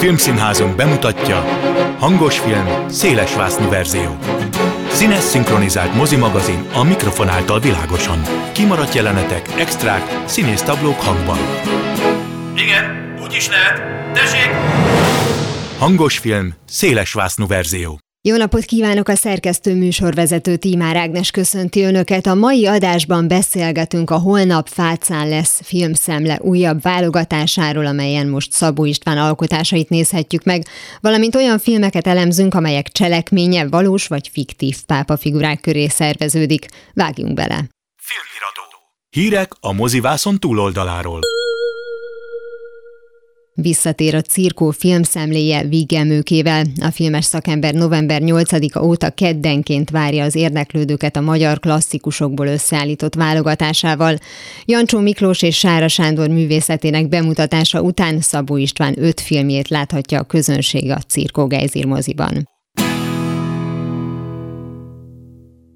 Filmszínházunk bemutatja Hangos film, széles vásznú verzió. Színes szinkronizált mozimagazin a mikrofon által világosan. Kimaradt jelenetek, extrák, színész táblók hangban. Igen, úgy is lehet. Tessék! Hangos film, széles vásznú verzió. Jó napot kívánok a szerkesztő műsorvezető Tímár Ágnes köszönti Önöket. A mai adásban beszélgetünk a Holnap Fácán lesz filmszemle újabb válogatásáról, amelyen most Szabó István alkotásait nézhetjük meg, valamint olyan filmeket elemzünk, amelyek cselekménye valós vagy fiktív pápa figurák köré szerveződik. Vágjunk bele! Filmiradó. Hírek a mozivászon túloldaláról. Visszatér a cirkó filmszemléje Vigemőkével. A filmes szakember november 8-a óta keddenként várja az érdeklődőket a magyar klasszikusokból összeállított válogatásával. Jancsó Miklós és Sára Sándor művészetének bemutatása után Szabó István öt filmjét láthatja a közönség a Cirkó Geizir moziban.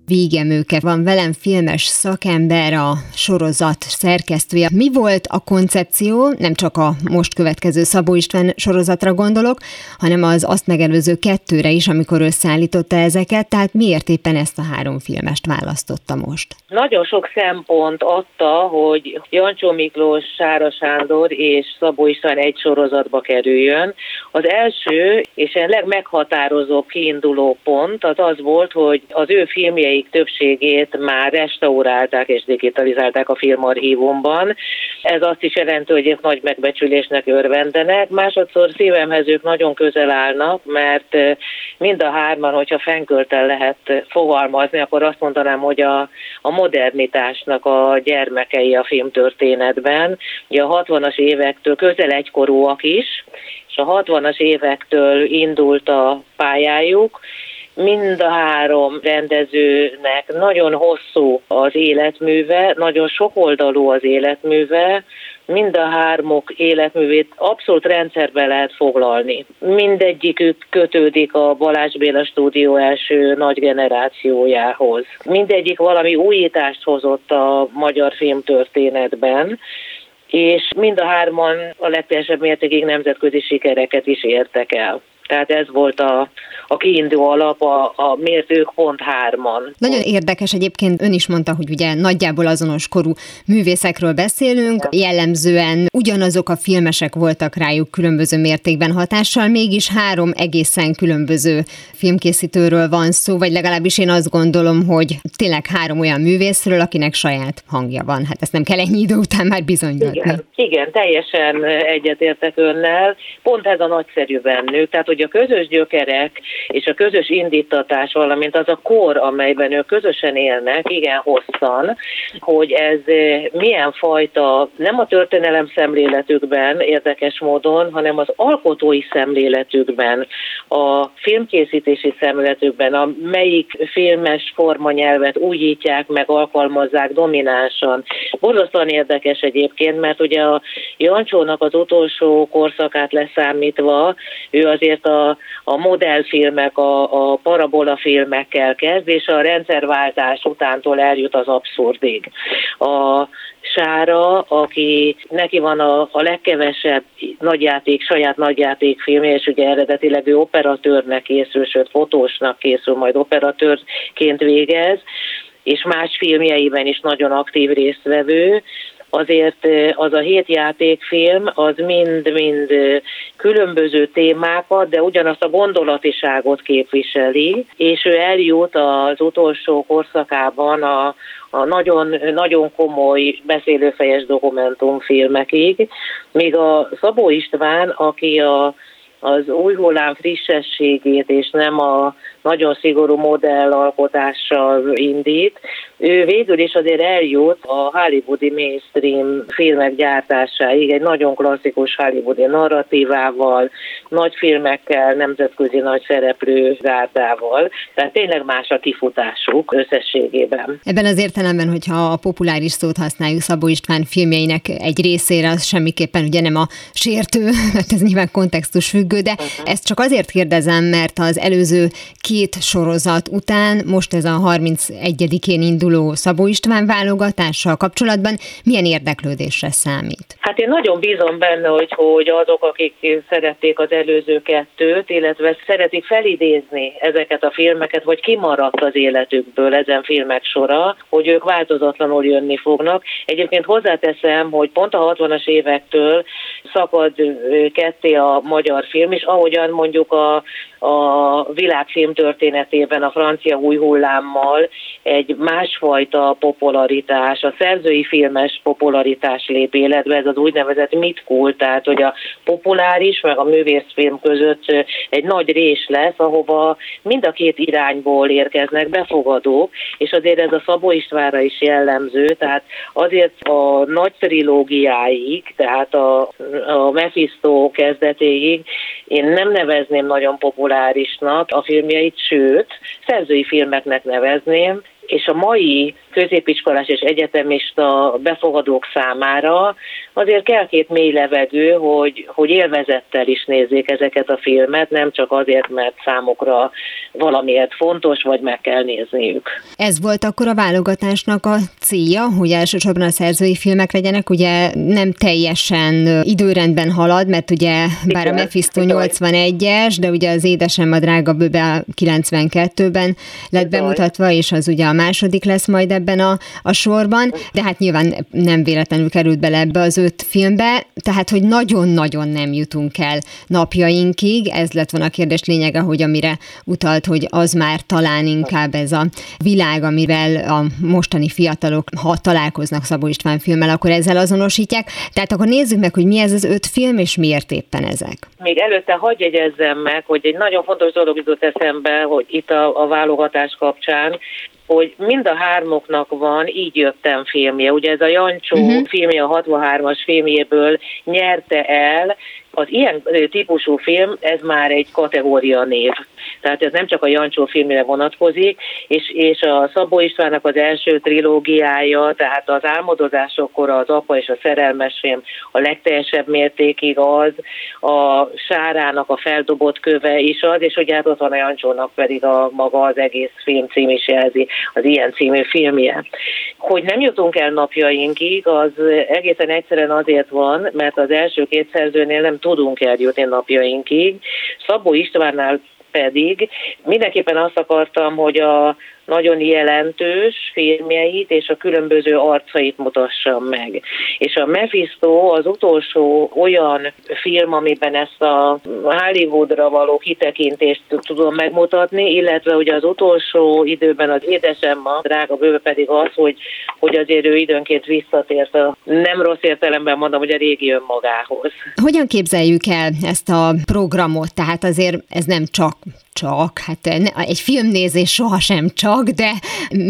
Végemőke van velem filmes szakember, a sorozat szerkesztője. Mi volt a koncepció, nem csak a most következő Szabó István sorozatra gondolok, hanem az azt megelőző kettőre is, amikor összeállította ezeket, tehát miért éppen ezt a három filmest választotta most? Nagyon sok szempont adta, hogy Jancsó Miklós, Sára Sándor és Szabó István egy sorozatba kerüljön. Az első és a legmeghatározóbb kiinduló pont az az volt, hogy az ő filmjei filmjeik többségét már restaurálták és digitalizálták a filmarchívumban. Ez azt is jelenti, hogy ők nagy megbecsülésnek örvendenek. Másodszor szívemhez ők nagyon közel állnak, mert mind a hárman, hogyha fenköltel lehet fogalmazni, akkor azt mondanám, hogy a, a modernitásnak a gyermekei a filmtörténetben. Ugye a 60-as évektől közel egykorúak is, és a 60-as évektől indult a pályájuk, mind a három rendezőnek nagyon hosszú az életműve, nagyon sokoldalú az életműve, mind a hármok életművét abszolút rendszerbe lehet foglalni. Mindegyikük kötődik a Balázs Béla stúdió első nagy generációjához. Mindegyik valami újítást hozott a magyar filmtörténetben, és mind a hárman a legteljesebb mértékig nemzetközi sikereket is értek el. Tehát ez volt a, a kiinduló alap, a, a miért ők pont hárman. Nagyon érdekes egyébként, ön is mondta, hogy ugye nagyjából azonos korú művészekről beszélünk, jellemzően ugyanazok a filmesek voltak rájuk különböző mértékben hatással, mégis három egészen különböző filmkészítőről van szó, vagy legalábbis én azt gondolom, hogy tényleg három olyan művészről, akinek saját hangja van. Hát ezt nem kell ennyi idő után már bizonyítani. Igen, igen teljesen egyetértek önnel. Pont ez a nagyszerű bennük, tehát hogy a közös gyökerek és a közös indítatás, valamint az a kor, amelyben ők közösen élnek, igen hosszan, hogy ez eh, milyen fajta, nem a történelem szemléletükben érdekes módon, hanem az alkotói szemléletükben, a filmkészítési szemléletükben, a melyik filmes formanyelvet újítják meg, alkalmazzák dominánsan. Borzasztóan érdekes egyébként, mert ugye a Jancsónak az utolsó korszakát leszámítva, ő azért a, a modellfilmek, a, a parabola filmekkel kezd, és a rendszerváltás utántól eljut az abszurdig. A Sára, aki neki van a, a legkevesebb nagyjáték, saját nagyjáték filmje, és ugye eredetileg ő operatőrnek készül, sőt fotósnak készül, majd operatőrként végez, és más filmjeiben is nagyon aktív résztvevő, azért az a hét játékfilm az mind-mind különböző témákat, de ugyanazt a gondolatiságot képviseli, és ő eljut az utolsó korszakában a, a nagyon, nagyon komoly beszélőfejes dokumentumfilmekig, míg a Szabó István, aki a az új hullám frissességét, és nem a nagyon szigorú modellalkotással indít. Ő végül is azért eljut a hollywoodi mainstream filmek gyártásáig, egy nagyon klasszikus hollywoodi narratívával, nagy filmekkel, nemzetközi nagy szereplő gárdával. Tehát tényleg más a kifutásuk összességében. Ebben az értelemben, hogyha a populáris szót használjuk Szabó István filmjeinek egy részére, az semmiképpen ugye nem a sértő, mert ez nyilván kontextus függő, de ezt csak azért kérdezem, mert az előző két sorozat után most ez a 31-én induló Szabó István válogatással kapcsolatban milyen érdeklődésre számít? Hát én nagyon bízom benne, hogy, hogy azok, akik szerették az előző kettőt, illetve szeretik felidézni ezeket a filmeket, vagy kimaradt az életükből ezen filmek sora, hogy ők változatlanul jönni fognak. Egyébként hozzáteszem, hogy pont a 60-as évektől szakad ketté a magyar film, és ahogyan mondjuk a, a világfilm történetében a francia új hullámmal egy másfajta popularitás, a szerzői filmes popularitás lép életbe, ez az úgynevezett mitkul, tehát hogy a populáris meg a művészfilm között egy nagy rés lesz, ahova mind a két irányból érkeznek befogadók, és azért ez a Szabó Istvánra is jellemző, tehát azért a nagy trilógiáig, tehát a, a Mephisto kezdetéig én nem nevezném nagyon populárisnak a filmjeit, sőt, szerzői filmeknek nevezném, és a mai középiskolás és egyetemista befogadók számára azért kell két mély levegő, hogy, hogy élvezettel is nézzék ezeket a filmet, nem csak azért, mert számukra valamiért fontos, vagy meg kell nézniük. Ez volt akkor a válogatásnak a célja, hogy elsősorban a szerzői filmek legyenek, ugye nem teljesen időrendben halad, mert ugye bár a Mephisto 81-es, de ugye az Édesem a drága bőbe 92-ben lett bemutatva, és az ugye a második lesz majd ebben a, a sorban, de hát nyilván nem véletlenül került bele ebbe az öt filmbe, tehát hogy nagyon-nagyon nem jutunk el napjainkig, ez lett volna a kérdés lényege, hogy amire utalt, hogy az már talán inkább ez a világ, amivel a mostani fiatalok, ha találkoznak Szabó István filmmel, akkor ezzel azonosítják. Tehát akkor nézzük meg, hogy mi ez az öt film, és miért éppen ezek. Még előtte hagyj jegyezzem meg, hogy egy nagyon fontos dolog jutott eszembe, hogy itt a, a válogatás kapcsán, hogy mind a hármoknak van Így jöttem filmje. Ugye ez a Jancsó uh-huh. filmje, a 63-as filmjéből nyerte el, az ilyen típusú film, ez már egy kategória név. Tehát ez nem csak a Jancsó filmre vonatkozik, és, és a Szabó Istvánnak az első trilógiája, tehát az álmodozásokkor az apa és a szerelmes film a legteljesebb mértékig az, a Sárának a feldobott köve is az, és ugye hát ott van a Jancsónak pedig a maga az egész film cím is jelzi, az ilyen című filmje. Hogy nem jutunk el napjainkig, az egészen egyszerűen azért van, mert az első két szerzőnél nem tudunk eljutni napjainkig. Szabó Istvánnál pedig mindenképpen azt akartam, hogy a nagyon jelentős filmjeit és a különböző arcait mutassam meg. És a Mephisto az utolsó olyan film, amiben ezt a Hollywoodra való kitekintést tudom megmutatni, illetve ugye az utolsó időben az édesemma, drága bőve pedig az, hogy, hogy azért ő időnként visszatért a nem rossz értelemben mondom, hogy a régi önmagához. Hogyan képzeljük el ezt a programot? Tehát azért ez nem csak csak, hát egy filmnézés sohasem csak, de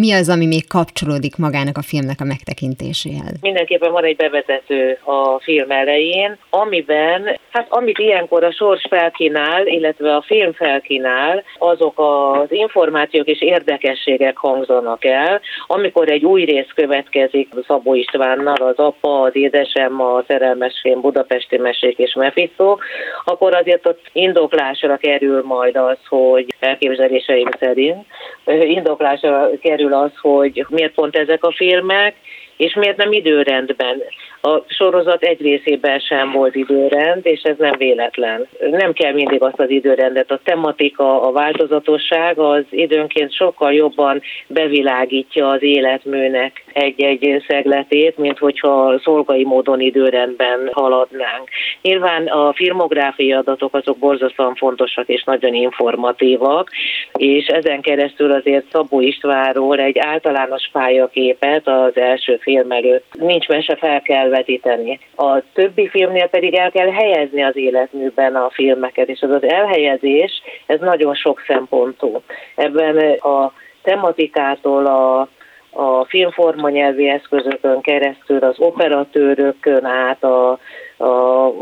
mi az, ami még kapcsolódik magának a filmnek a megtekintéséhez? Mindenképpen van egy bevezető a film elején, amiben, hát amit ilyenkor a sors felkínál, illetve a film felkínál, azok az információk és érdekességek hangzanak el, amikor egy új rész következik Szabó Istvánnal, az apa, az édesem, a szerelmes film, Budapesti mesék és Mephisto, akkor azért ott indoklásra kerül majd az, hogy elképzeléseim szerint indoklásra kerül az, hogy miért pont ezek a filmek, és miért nem időrendben? A sorozat egy részében sem volt időrend, és ez nem véletlen. Nem kell mindig azt az időrendet. A tematika, a változatosság az időnként sokkal jobban bevilágítja az életműnek egy-egy szegletét, mint hogyha szolgai módon időrendben haladnánk. Nyilván a filmográfiai adatok azok borzasztóan fontosak és nagyon informatívak, és ezen keresztül azért Szabó Istvánról egy általános pályaképet az első film előtt nincs mese fel kell vetíteni. A többi filmnél pedig el kell helyezni az életműben a filmeket, és az az elhelyezés, ez nagyon sok szempontú. Ebben a tematikától a a filmforma nyelvi eszközökön keresztül, az operatőrökön át, a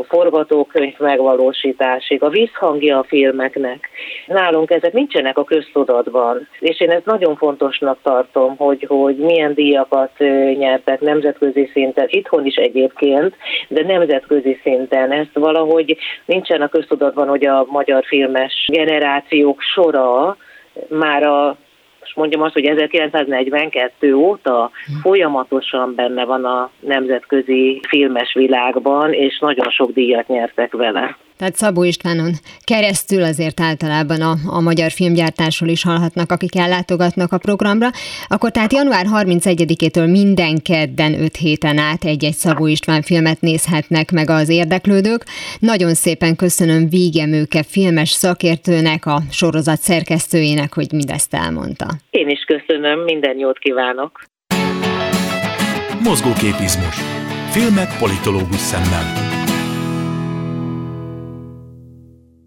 a forgatókönyv megvalósításig, a visszhangja a filmeknek. Nálunk ezek nincsenek a köztudatban, és én ezt nagyon fontosnak tartom, hogy, hogy milyen díjakat nyertek nemzetközi szinten, itthon is egyébként, de nemzetközi szinten. Ezt valahogy nincsen a köztudatban, hogy a magyar filmes generációk sora már a most mondjam azt, hogy 1942 óta folyamatosan benne van a nemzetközi filmes világban, és nagyon sok díjat nyertek vele. Tehát Szabó Istvánon keresztül azért általában a, a magyar filmgyártásról is hallhatnak, akik ellátogatnak a programra. Akkor tehát január 31-től minden kedden 5 héten át egy-egy Szabó István filmet nézhetnek meg az érdeklődők. Nagyon szépen köszönöm Vígemőke filmes szakértőnek, a sorozat szerkesztőjének, hogy mindezt elmondta. Én is köszönöm, minden jót kívánok! Mozgóképizmus. Filmek politológus szemmel.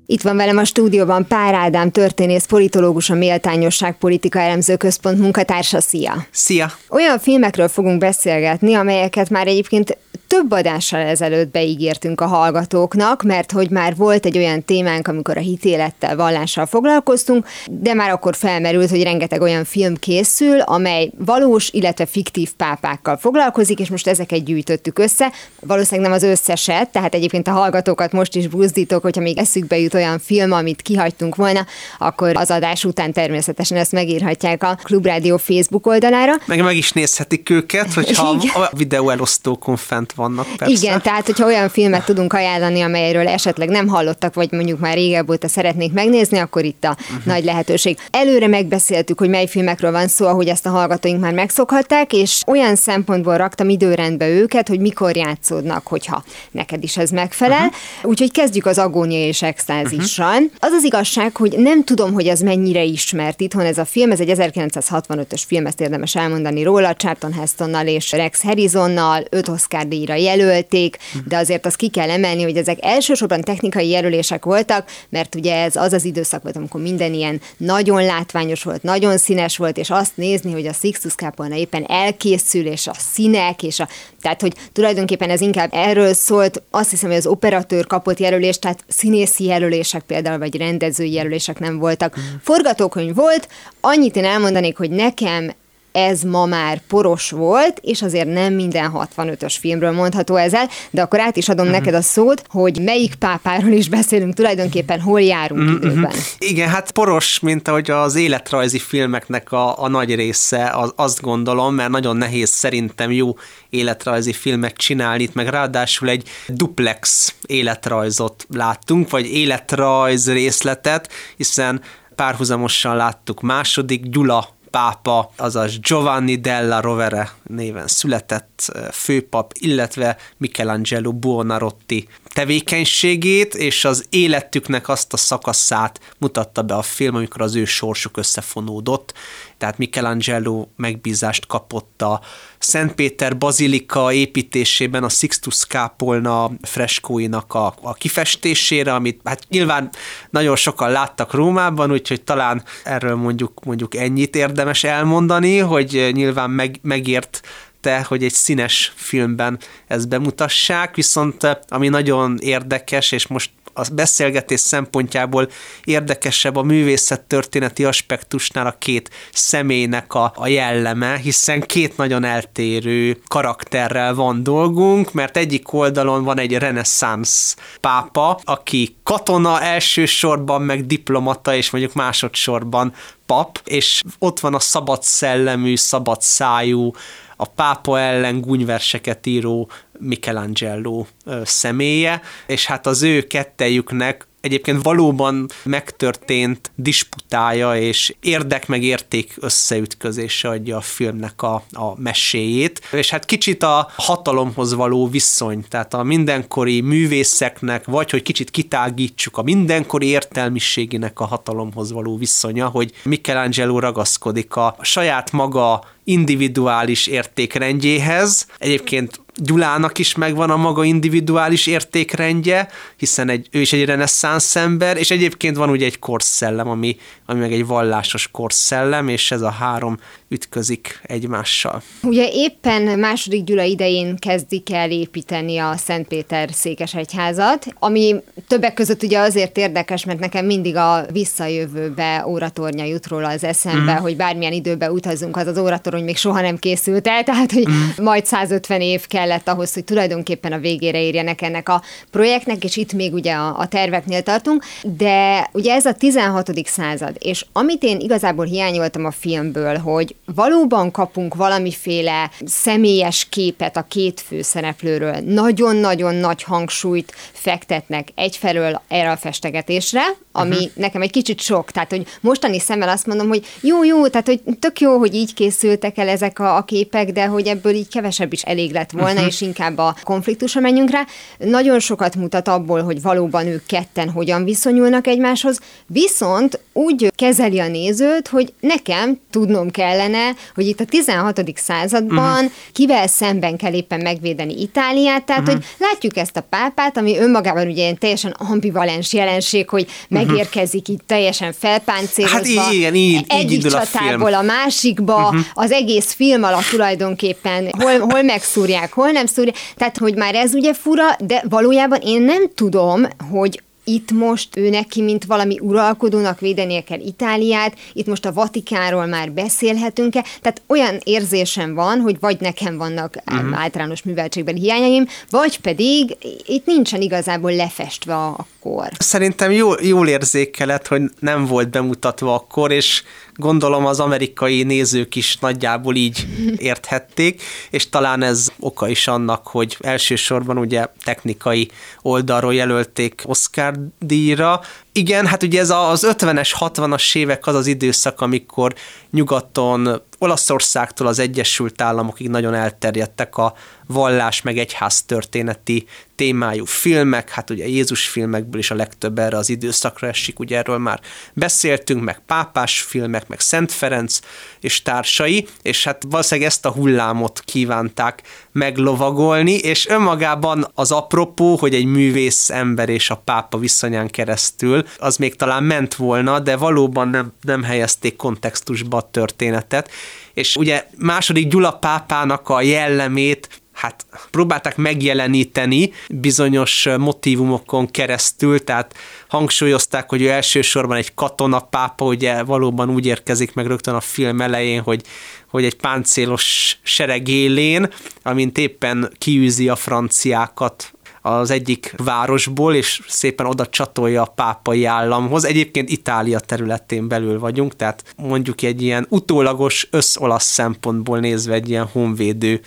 Itt van velem a stúdióban Pár Ádám, történész, politológus, a Méltányosság Politika Elemző Központ munkatársa. Szia! Szia! Olyan filmekről fogunk beszélgetni, amelyeket már egyébként több adással ezelőtt beígértünk a hallgatóknak, mert hogy már volt egy olyan témánk, amikor a hitélettel, vallással foglalkoztunk, de már akkor felmerült, hogy rengeteg olyan film készül, amely valós, illetve fiktív pápákkal foglalkozik, és most ezeket gyűjtöttük össze. Valószínűleg nem az összeset, tehát egyébként a hallgatókat most is buzdítok, hogyha még eszükbe jut olyan film, amit kihagytunk volna, akkor az adás után természetesen ezt megírhatják a Klubrádió Facebook oldalára. Meg meg is nézhetik őket, hogyha Igen. a videó elosztókon fent vannak. Persze. Igen, tehát hogyha olyan filmet tudunk ajánlani, amelyről esetleg nem hallottak, vagy mondjuk már régebb óta szeretnék megnézni, akkor itt a uh-huh. nagy lehetőség. Előre megbeszéltük, hogy mely filmekről van szó, ahogy ezt a hallgatóink már megszokhatták, és olyan szempontból raktam időrendbe őket, hogy mikor játszódnak, hogyha neked is ez megfelel. Uh-huh. Úgyhogy kezdjük az agónia és extázissal. Uh-huh. Az az igazság, hogy nem tudom, hogy ez mennyire ismert itthon ez a film, ez egy 1965-ös film, ezt érdemes elmondani róla, Charlton Hestonnal és Rex Harrisonnal, öt Oscar díjra jelölték, de azért azt ki kell emelni, hogy ezek elsősorban technikai jelölések voltak, mert ugye ez az az időszak volt, amikor minden ilyen nagyon látványos volt, nagyon színes volt, és azt nézni, hogy a Sixtus Kápolna éppen elkészül, és a színek, és a, tehát, hogy tulajdonképpen ez inkább erről szólt, azt hiszem, hogy az operatőr kapott jelölést, tehát színészi jelölések például, vagy rendezői jelölések nem voltak. Forgatókönyv volt, annyit én elmondanék, hogy nekem ez ma már poros volt, és azért nem minden 65-ös filmről mondható ezzel, de akkor át is adom uh-huh. neked a szót, hogy melyik pápáról is beszélünk tulajdonképpen, hol járunk uh-huh. időben. Igen, hát poros, mint ahogy az életrajzi filmeknek a, a nagy része, az, azt gondolom, mert nagyon nehéz szerintem jó életrajzi filmet csinálni, itt meg ráadásul egy duplex életrajzot láttunk, vagy életrajz részletet, hiszen párhuzamosan láttuk második Gyula pápa, azaz Giovanni della Rovere néven született főpap, illetve Michelangelo Buonarroti tevékenységét, és az életüknek azt a szakaszát mutatta be a film, amikor az ő sorsuk összefonódott. Tehát Michelangelo megbízást kapott a Szent Péter bazilika építésében a Sixtus kápolna freskóinak a, a kifestésére, amit hát nyilván nagyon sokan láttak Rómában, úgyhogy talán erről mondjuk, mondjuk ennyit érdemes elmondani, hogy nyilván meg, megért kérte, hogy egy színes filmben ezt bemutassák, viszont eh, ami nagyon érdekes, és most a beszélgetés szempontjából érdekesebb a művészet történeti aspektusnál a két személynek a, a jelleme, hiszen két nagyon eltérő karakterrel van dolgunk, mert egyik oldalon van egy reneszánsz pápa, aki katona elsősorban, meg diplomata, és mondjuk másodszorban pap, és ott van a szabad szellemű, szabad szájú, a pápa ellen gúnyverseket író Michelangelo személye, és hát az ő kettejüknek egyébként valóban megtörtént disputája és érdek meg érték összeütközése adja a filmnek a, a meséjét, és hát kicsit a hatalomhoz való viszony, tehát a mindenkori művészeknek, vagy hogy kicsit kitágítsuk a mindenkori értelmiségének a hatalomhoz való viszonya, hogy Michelangelo ragaszkodik a saját maga individuális értékrendjéhez. Egyébként Gyulának is megvan a maga individuális értékrendje, hiszen egy, ő is egy reneszánsz ember, és egyébként van ugye egy korszellem, ami, ami meg egy vallásos korszellem, és ez a három ütközik egymással. Ugye éppen második Gyula idején kezdik el építeni a Szentpéter székesegyházat, ami többek között ugye azért érdekes, mert nekem mindig a visszajövőbe óratornya jut róla az eszembe, mm. hogy bármilyen időbe utazunk, az az óratorony még soha nem készült el, tehát hogy mm. majd 150 év kellett ahhoz, hogy tulajdonképpen a végére érjenek ennek a projektnek, és itt még ugye a, a terveknél tartunk, de ugye ez a 16. század, és amit én igazából hiányoltam a filmből, hogy valóban kapunk valamiféle személyes képet a két főszereplőről, nagyon-nagyon nagy hangsúlyt fektetnek egyfelől erre a festegetésre, ami uh-huh. nekem egy kicsit sok, tehát hogy mostani szemmel azt mondom, hogy jó, jó, tehát hogy tök jó, hogy így készültek el ezek a, a képek, de hogy ebből így kevesebb is elég lett volna, uh-huh. és inkább a konfliktusra menjünk rá. Nagyon sokat mutat abból, hogy valóban ők ketten hogyan viszonyulnak egymáshoz, viszont úgy kezeli a nézőt, hogy nekem tudnom kellene, hogy itt a 16. században uh-huh. kivel szemben kell éppen megvédeni Itáliát, tehát uh-huh. hogy látjuk ezt a pápát, ami önmagában ugye teljesen ambivalens jelenség, hogy megérkezik itt teljesen felpáncélozva. Hát igen, így, egyik így csatából a, a másikba, uh-huh. az egész film alatt tulajdonképpen hol, hol megszúrják, hol nem szúrják, tehát hogy már ez ugye fura, de valójában én nem tudom, hogy itt most ő neki, mint valami uralkodónak védenie kell Itáliát, itt most a Vatikánról már beszélhetünk-e, tehát olyan érzésem van, hogy vagy nekem vannak uh-huh. általános műveltségben hiányaim, vagy pedig itt nincsen igazából lefestve a kor. Szerintem jól, jól érzékelett, hogy nem volt bemutatva akkor, és gondolom az amerikai nézők is nagyjából így érthették, és talán ez oka is annak, hogy elsősorban ugye technikai oldalról jelölték Oscar díjra. Igen, hát ugye ez az 50-es, 60-as évek az az időszak, amikor nyugaton Olaszországtól az Egyesült Államokig nagyon elterjedtek a vallás meg egyház történeti témájú filmek, hát ugye Jézus filmekből is a legtöbb erre az időszakra esik, ugye erről már beszéltünk, meg pápás filmek, meg Szent Ferenc és társai, és hát valószínűleg ezt a hullámot kívánták meglovagolni, és önmagában az apropó, hogy egy művész ember és a pápa viszonyán keresztül, az még talán ment volna, de valóban nem, nem helyezték kontextusba a történetet, és ugye második Gyula pápának a jellemét hát próbálták megjeleníteni bizonyos motivumokon keresztül, tehát hangsúlyozták, hogy ő elsősorban egy katonapápa, ugye valóban úgy érkezik meg rögtön a film elején, hogy, hogy egy páncélos sereg élén, amint éppen kiűzi a franciákat az egyik városból, és szépen oda csatolja a pápai államhoz. Egyébként Itália területén belül vagyunk, tehát mondjuk egy ilyen utólagos összolasz szempontból nézve egy ilyen honvédő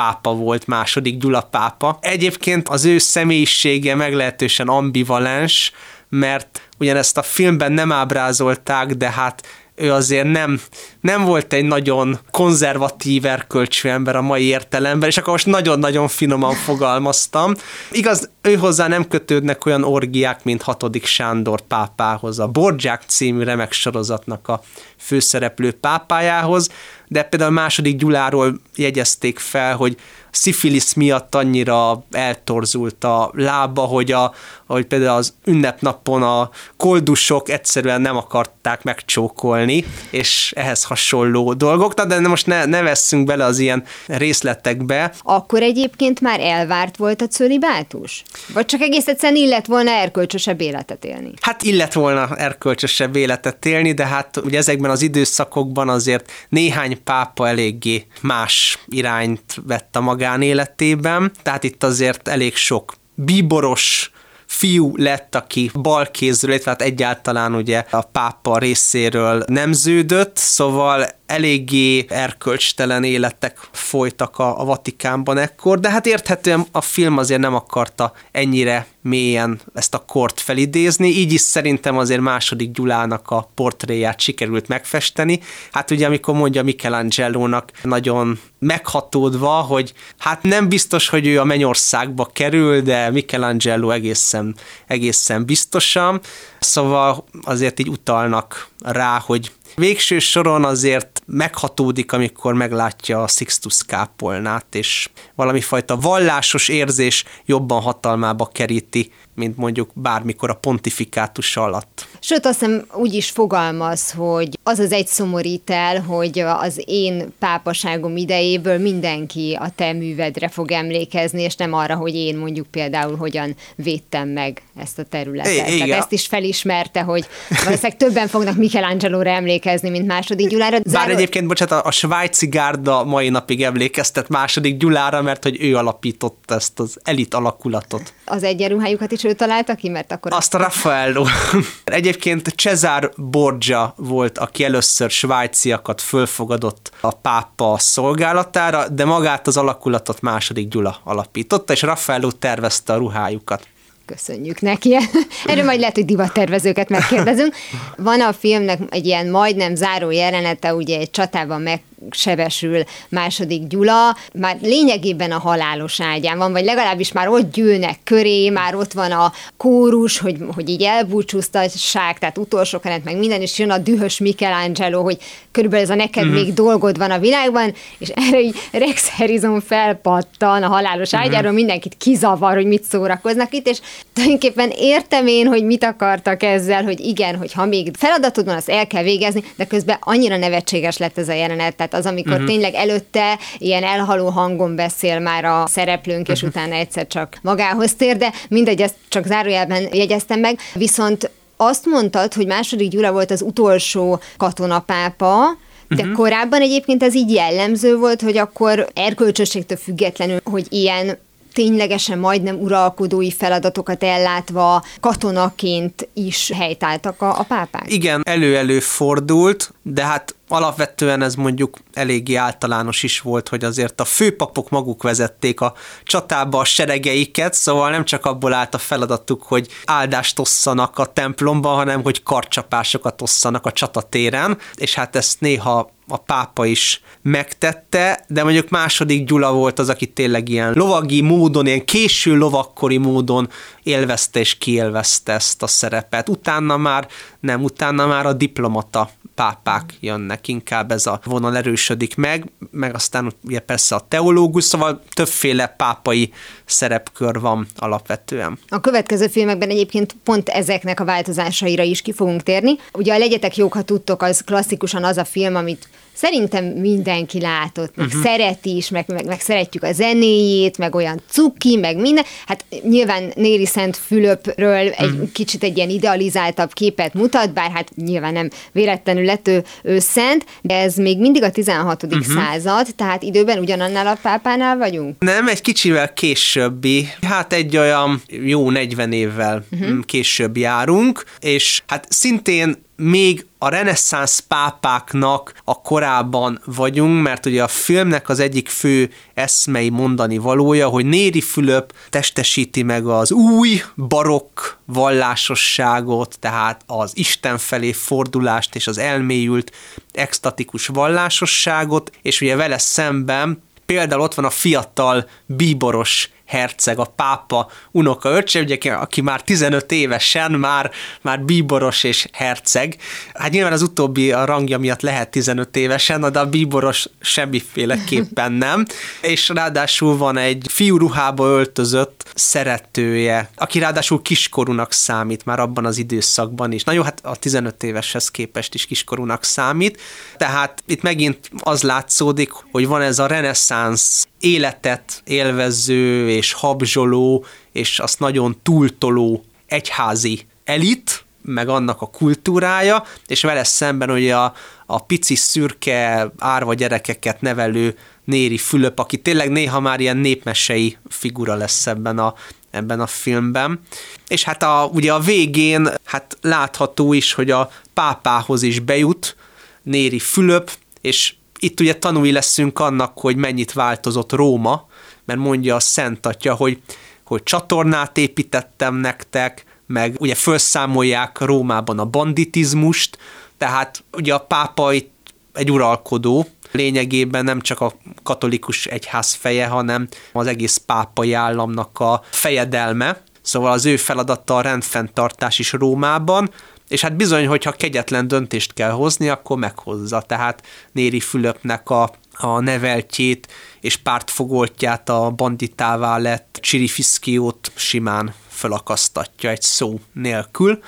pápa volt, második Gyula pápa. Egyébként az ő személyisége meglehetősen ambivalens, mert ugyanezt a filmben nem ábrázolták, de hát ő azért nem, nem volt egy nagyon konzervatív erkölcsű ember a mai értelemben, és akkor most nagyon-nagyon finoman fogalmaztam. Igaz, ő hozzá nem kötődnek olyan orgiák, mint hatodik Sándor pápához, a Borgyák című remek sorozatnak a főszereplő pápájához, de például második Gyuláról jegyezték fel, hogy szifilisz miatt annyira eltorzult a lába, hogy, a, hogy például az ünnepnapon a koldusok egyszerűen nem akarták megcsókolni, és ehhez hasonló dolgok, de most ne, ne vesszünk bele az ilyen részletekbe. Akkor egyébként már elvárt volt a cölibátus? Vagy csak egész egyszerűen illet volna erkölcsösebb életet élni? Hát illet volna erkölcsösebb életet élni, de hát ugye ezekben az időszakokban azért néhány pápa eléggé más irányt vett a magánéletében, tehát itt azért elég sok bíboros fiú lett, aki bal kézről, illetve hát egyáltalán ugye a pápa részéről nemződött, szóval eléggé erkölcstelen életek folytak a, a Vatikánban ekkor, de hát érthetően a film azért nem akarta ennyire mélyen ezt a kort felidézni, így is szerintem azért második Gyulának a portréját sikerült megfesteni. Hát ugye amikor mondja Michelangelo-nak nagyon meghatódva, hogy hát nem biztos, hogy ő a mennyországba kerül, de Michelangelo egészen, egészen biztosan. Szóval azért így utalnak rá, hogy végső soron azért meghatódik, amikor meglátja a Sixtus kápolnát, és valami fajta vallásos érzés jobban hatalmába keríti, mint mondjuk bármikor a pontifikátus alatt. Sőt, azt hiszem úgy is fogalmaz, hogy az az egy szomorít el, hogy az én pápaságom idejéből mindenki a te művedre fog emlékezni, és nem arra, hogy én mondjuk például hogyan védtem meg ezt a területet. I- igen. Tehát ezt is felismerte, hogy valószínűleg többen fognak Michelangelo-ra emlékezni, mint második Gyulára. Záró... Bár egyébként, bocsánat, a svájci gárda mai napig emlékeztet második Gyulára, mert hogy ő alapította ezt az elit alakulatot. Az egyenruhájukat is ő találta ki, mert akkor... Azt a Raffaello. Egyébként Cesar Borgia volt, aki először svájciakat fölfogadott a pápa szolgálatára, de magát az alakulatot második Gyula alapította, és Raffaello tervezte a ruhájukat köszönjük neki. Erről majd lehet, hogy divattervezőket megkérdezünk. Van a filmnek egy ilyen majdnem záró jelenete, ugye egy csatában meg sebesül második Gyula, már lényegében a halálos ágyán van, vagy legalábbis már ott gyűlnek köré, már ott van a kórus, hogy, hogy így elbúcsúztassák, tehát utolsó kenet, meg minden, és jön a dühös Michelangelo, hogy körülbelül ez a neked uh-huh. még dolgod van a világban, és erre így Rex Harrison felpattan a halálos uh-huh. ágyáról, mindenkit kizavar, hogy mit szórakoznak itt, és tulajdonképpen értem én, hogy mit akartak ezzel, hogy igen, hogy ha még feladatod van, azt el kell végezni, de közben annyira nevetséges lett ez a jelenet, tehát az, amikor uh-huh. tényleg előtte ilyen elhaló hangon beszél már a szereplőnk, és uh-huh. utána egyszer csak magához tér, de mindegy, ezt csak zárójelben jegyeztem meg, viszont azt mondtad, hogy második Gyula volt az utolsó katonapápa, de uh-huh. korábban egyébként ez így jellemző volt, hogy akkor erkölcsösségtől függetlenül, hogy ilyen ténylegesen majdnem uralkodói feladatokat ellátva katonaként is helytáltak a, a pápák? Igen, elő-elő fordult, de hát alapvetően ez mondjuk eléggé általános is volt, hogy azért a főpapok maguk vezették a csatába a seregeiket, szóval nem csak abból állt a feladatuk, hogy áldást osszanak a templomban, hanem hogy karcsapásokat osszanak a csatatéren, és hát ezt néha a pápa is megtette, de mondjuk második Gyula volt az, aki tényleg ilyen lovagi módon, ilyen késő lovakkori módon élvezte és kiélvezte ezt a szerepet. Utána már nem, utána már a diplomata pápák jönnek, inkább ez a vonal erősödik meg, meg aztán ugye persze a teológus, szóval többféle pápai szerepkör van alapvetően. A következő filmekben egyébként pont ezeknek a változásaira is ki fogunk térni. Ugye a Legyetek jók, ha tudtok, az klasszikusan az a film, amit szerintem mindenki látott, meg uh-huh. szereti is, meg, meg, meg szeretjük a zenéjét, meg olyan cuki, meg minden. Hát nyilván Néri Szent Fülöpről egy uh-huh. kicsit egy ilyen idealizáltabb képet mutat, bár hát nyilván nem véletlenül lett ő, ő szent, de ez még mindig a 16. Uh-huh. Mhm. század, tehát időben ugyanannál a pápánál vagyunk? Nem, egy kicsivel későbbi, hát egy olyan jó 40 évvel uh-huh. később járunk, és hát szintén még a reneszánsz pápáknak a korában vagyunk, mert ugye a filmnek az egyik fő eszmei mondani valója, hogy Néri Fülöp testesíti meg az új barokk vallásosságot, tehát az Isten felé fordulást és az elmélyült extatikus vallásosságot, és ugye vele szemben például ott van a fiatal bíboros herceg, a pápa unoka öccse, ugye, aki már 15 évesen már, már bíboros és herceg. Hát nyilván az utóbbi a rangja miatt lehet 15 évesen, de a bíboros semmiféleképpen nem. És ráadásul van egy fiú ruhába öltözött szeretője, aki ráadásul kiskorúnak számít már abban az időszakban is. Na jó, hát a 15 éveshez képest is kiskorúnak számít. Tehát itt megint az látszódik, hogy van ez a reneszánsz életet élvező és habzsoló, és azt nagyon túltoló egyházi elit, meg annak a kultúrája, és vele szemben ugye a, a pici szürke árva gyerekeket nevelő Néri Fülöp, aki tényleg néha már ilyen népmesei figura lesz ebben a, ebben a filmben. És hát a, ugye a végén hát látható is, hogy a pápához is bejut Néri Fülöp, és itt ugye tanúi leszünk annak, hogy mennyit változott Róma, mert mondja a Szent Atya, hogy, hogy csatornát építettem nektek, meg ugye felszámolják Rómában a banditizmust, tehát ugye a pápa itt egy uralkodó, lényegében nem csak a katolikus egyház feje, hanem az egész pápai államnak a fejedelme, szóval az ő feladata a rendfenntartás is Rómában, és hát bizony, hogyha kegyetlen döntést kell hozni, akkor meghozza. Tehát Néri Fülöpnek a, a neveltjét és pártfogoltját a banditává lett Csirifiszkiót simán felakasztatja egy szó nélkül.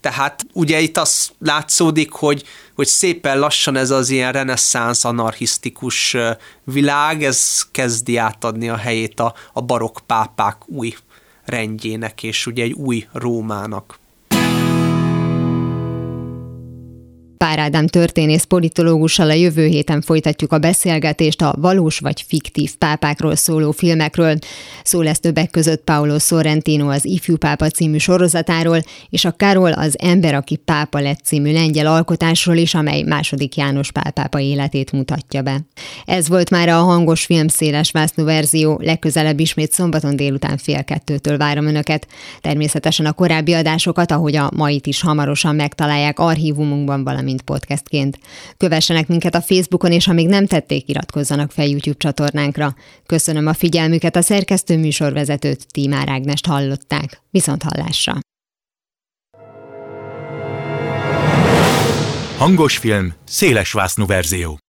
Tehát ugye itt az látszódik, hogy, hogy szépen lassan ez az ilyen reneszánsz anarchisztikus világ, ez kezdi átadni a helyét a, a barokk pápák új rendjének, és ugye egy új Rómának. Pár Ádám történész politológussal a jövő héten folytatjuk a beszélgetést a valós vagy fiktív pápákról szóló filmekről. Szó lesz többek között Paolo Sorrentino az Ifjú Pápa című sorozatáról, és a Karol az Ember, aki pápa lett című lengyel alkotásról is, amely második János Pál pápa életét mutatja be. Ez volt már a hangos film széles vásznú verzió, legközelebb ismét szombaton délután fél kettőtől várom Önöket. Természetesen a korábbi adásokat, ahogy a mait is hamarosan megtalálják archívumunkban, valamint mint podcastként. Kövessenek minket a Facebookon, és ha még nem tették, iratkozzanak fel YouTube csatornánkra. Köszönöm a figyelmüket, a szerkesztő műsorvezetőt, Tímár Ágnest hallották. Viszont hallásra! Hangos film, széles verzió.